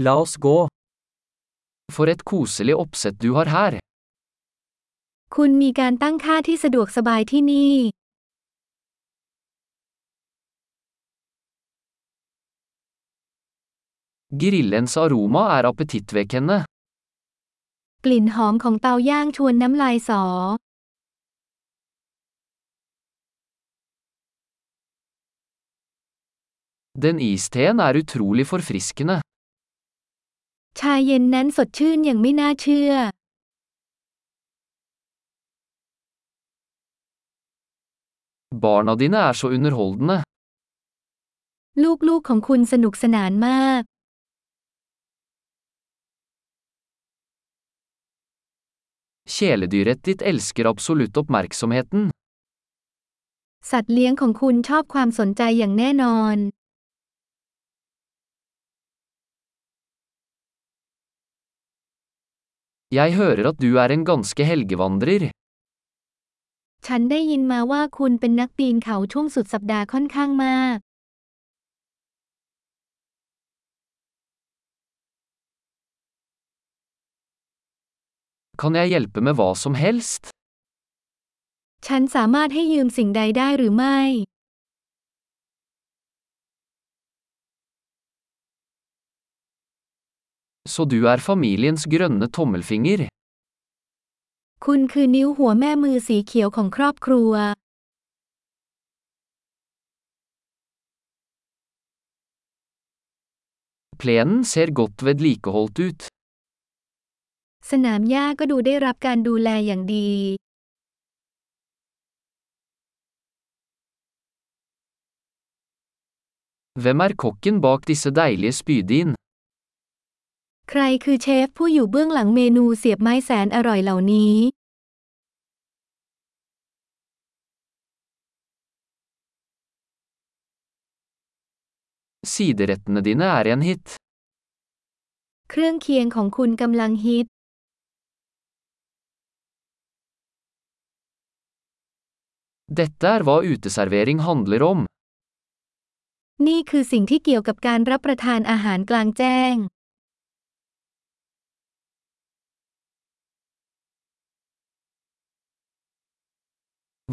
La oss gå. For et koselig oppsett du har her. คุณมีการตั้งค่าที่สะดวกสบายที่นี่ Grillens aroma er appetittvekkende. กลิ่นหอมของเตาย่างชวนน้ำลายสอ Den isteen er utrolig forfriskende. ชาเย็นนั้นสดชื่นอย่างไม่น่าเชื่อ Barna dine er så underholdende. ลูกๆของคุณสนุกสนานมาก Kjæledyret ditt elsker absolutt oppmerksomheten. สัตว์เลี้ยงของคุณชอบความสนใจอย่างแน่นอน Jeg hører at du er en ganske helgevandrer. ฉันได้ยินมาว่าคุณเป็นนักปีนเขาช่วงสุดสัปดาห์ค่อนข้างมาก Kan jeg hjelpe med hva som helst? ฉันสามารถให้ยืมสิ่งใดได้หรือไม่ Så du er familiens grønne tommelfinger. คุณคือนิ้วหัวแม่มือสีเขียวของครอบครัว Plenen ser godt vedlikeholdt ut. สนามหญ้าก็ดูได้รับการดูแลอย่างดี Hvem er kokken bak disse deilige spydin? ใครคือเชฟผู้อยู่เบื้องหลังเมนูเสียบไม้แสนอร่อยเหล่านี้ Siderettene dine er en hit. เครื่องเคียงของคุณกำลังฮิต Dette er hva uteservering handler om. นี่คือสิ่งที่เกี่ยวกับการรับประทานอาหารกลางแจ้ง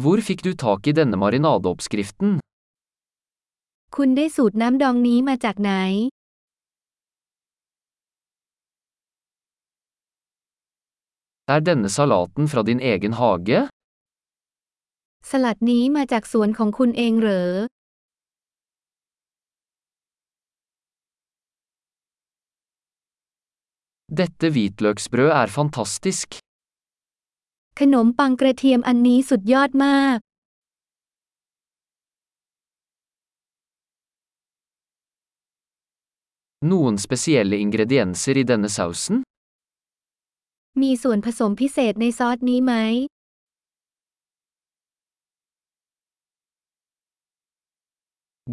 Hvor fikk du tak i denne marinadeoppskriften? คุณได้สูตรน้ำดองนี้มาจากไหน Er denne salaten fra din egen hage? สลัดนี้มาจากสวนของคุณเองเหรอ Dette hvitløksbrød er fantastisk. ขนมปังกระเทียมอันนี้สุดยอดมาก Noen spesielle ingredienser i denne sausen? มีส่วนผสมพิเศษในซอสนี้ไหม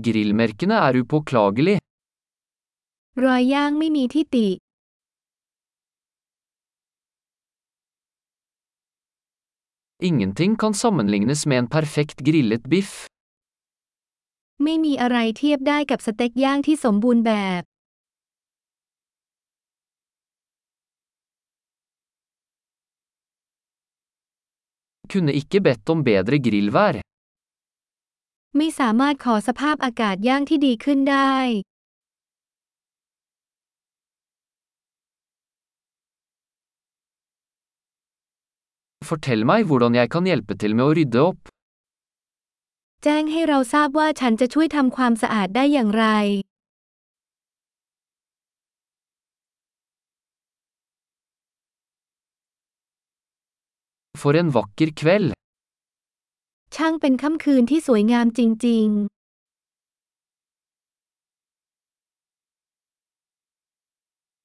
Grillmerkene er upåklagelig. รอยย่างไม่มีที่ติ Ingenting kan sammenlignes med en perfekt grillet biff. ไม่มีอะไรเทียบได้กับสเต็กย่างที่สมบูรณ์แบบ Kunne ikke bedt om bedre grillvær. ไม่สามารถขอสภาพอากาศย่างที่ดีขึ้นได้ Fortell meg hvordan jeg kan hjelpe til med å rydde opp. แจ้งให้เราทราบว่าฉันจะช่วยทำความสะอาดได้อย่างไร For en vakker kveld. ช่างเป็นค่ำคืนที่สวยงามจริง ๆ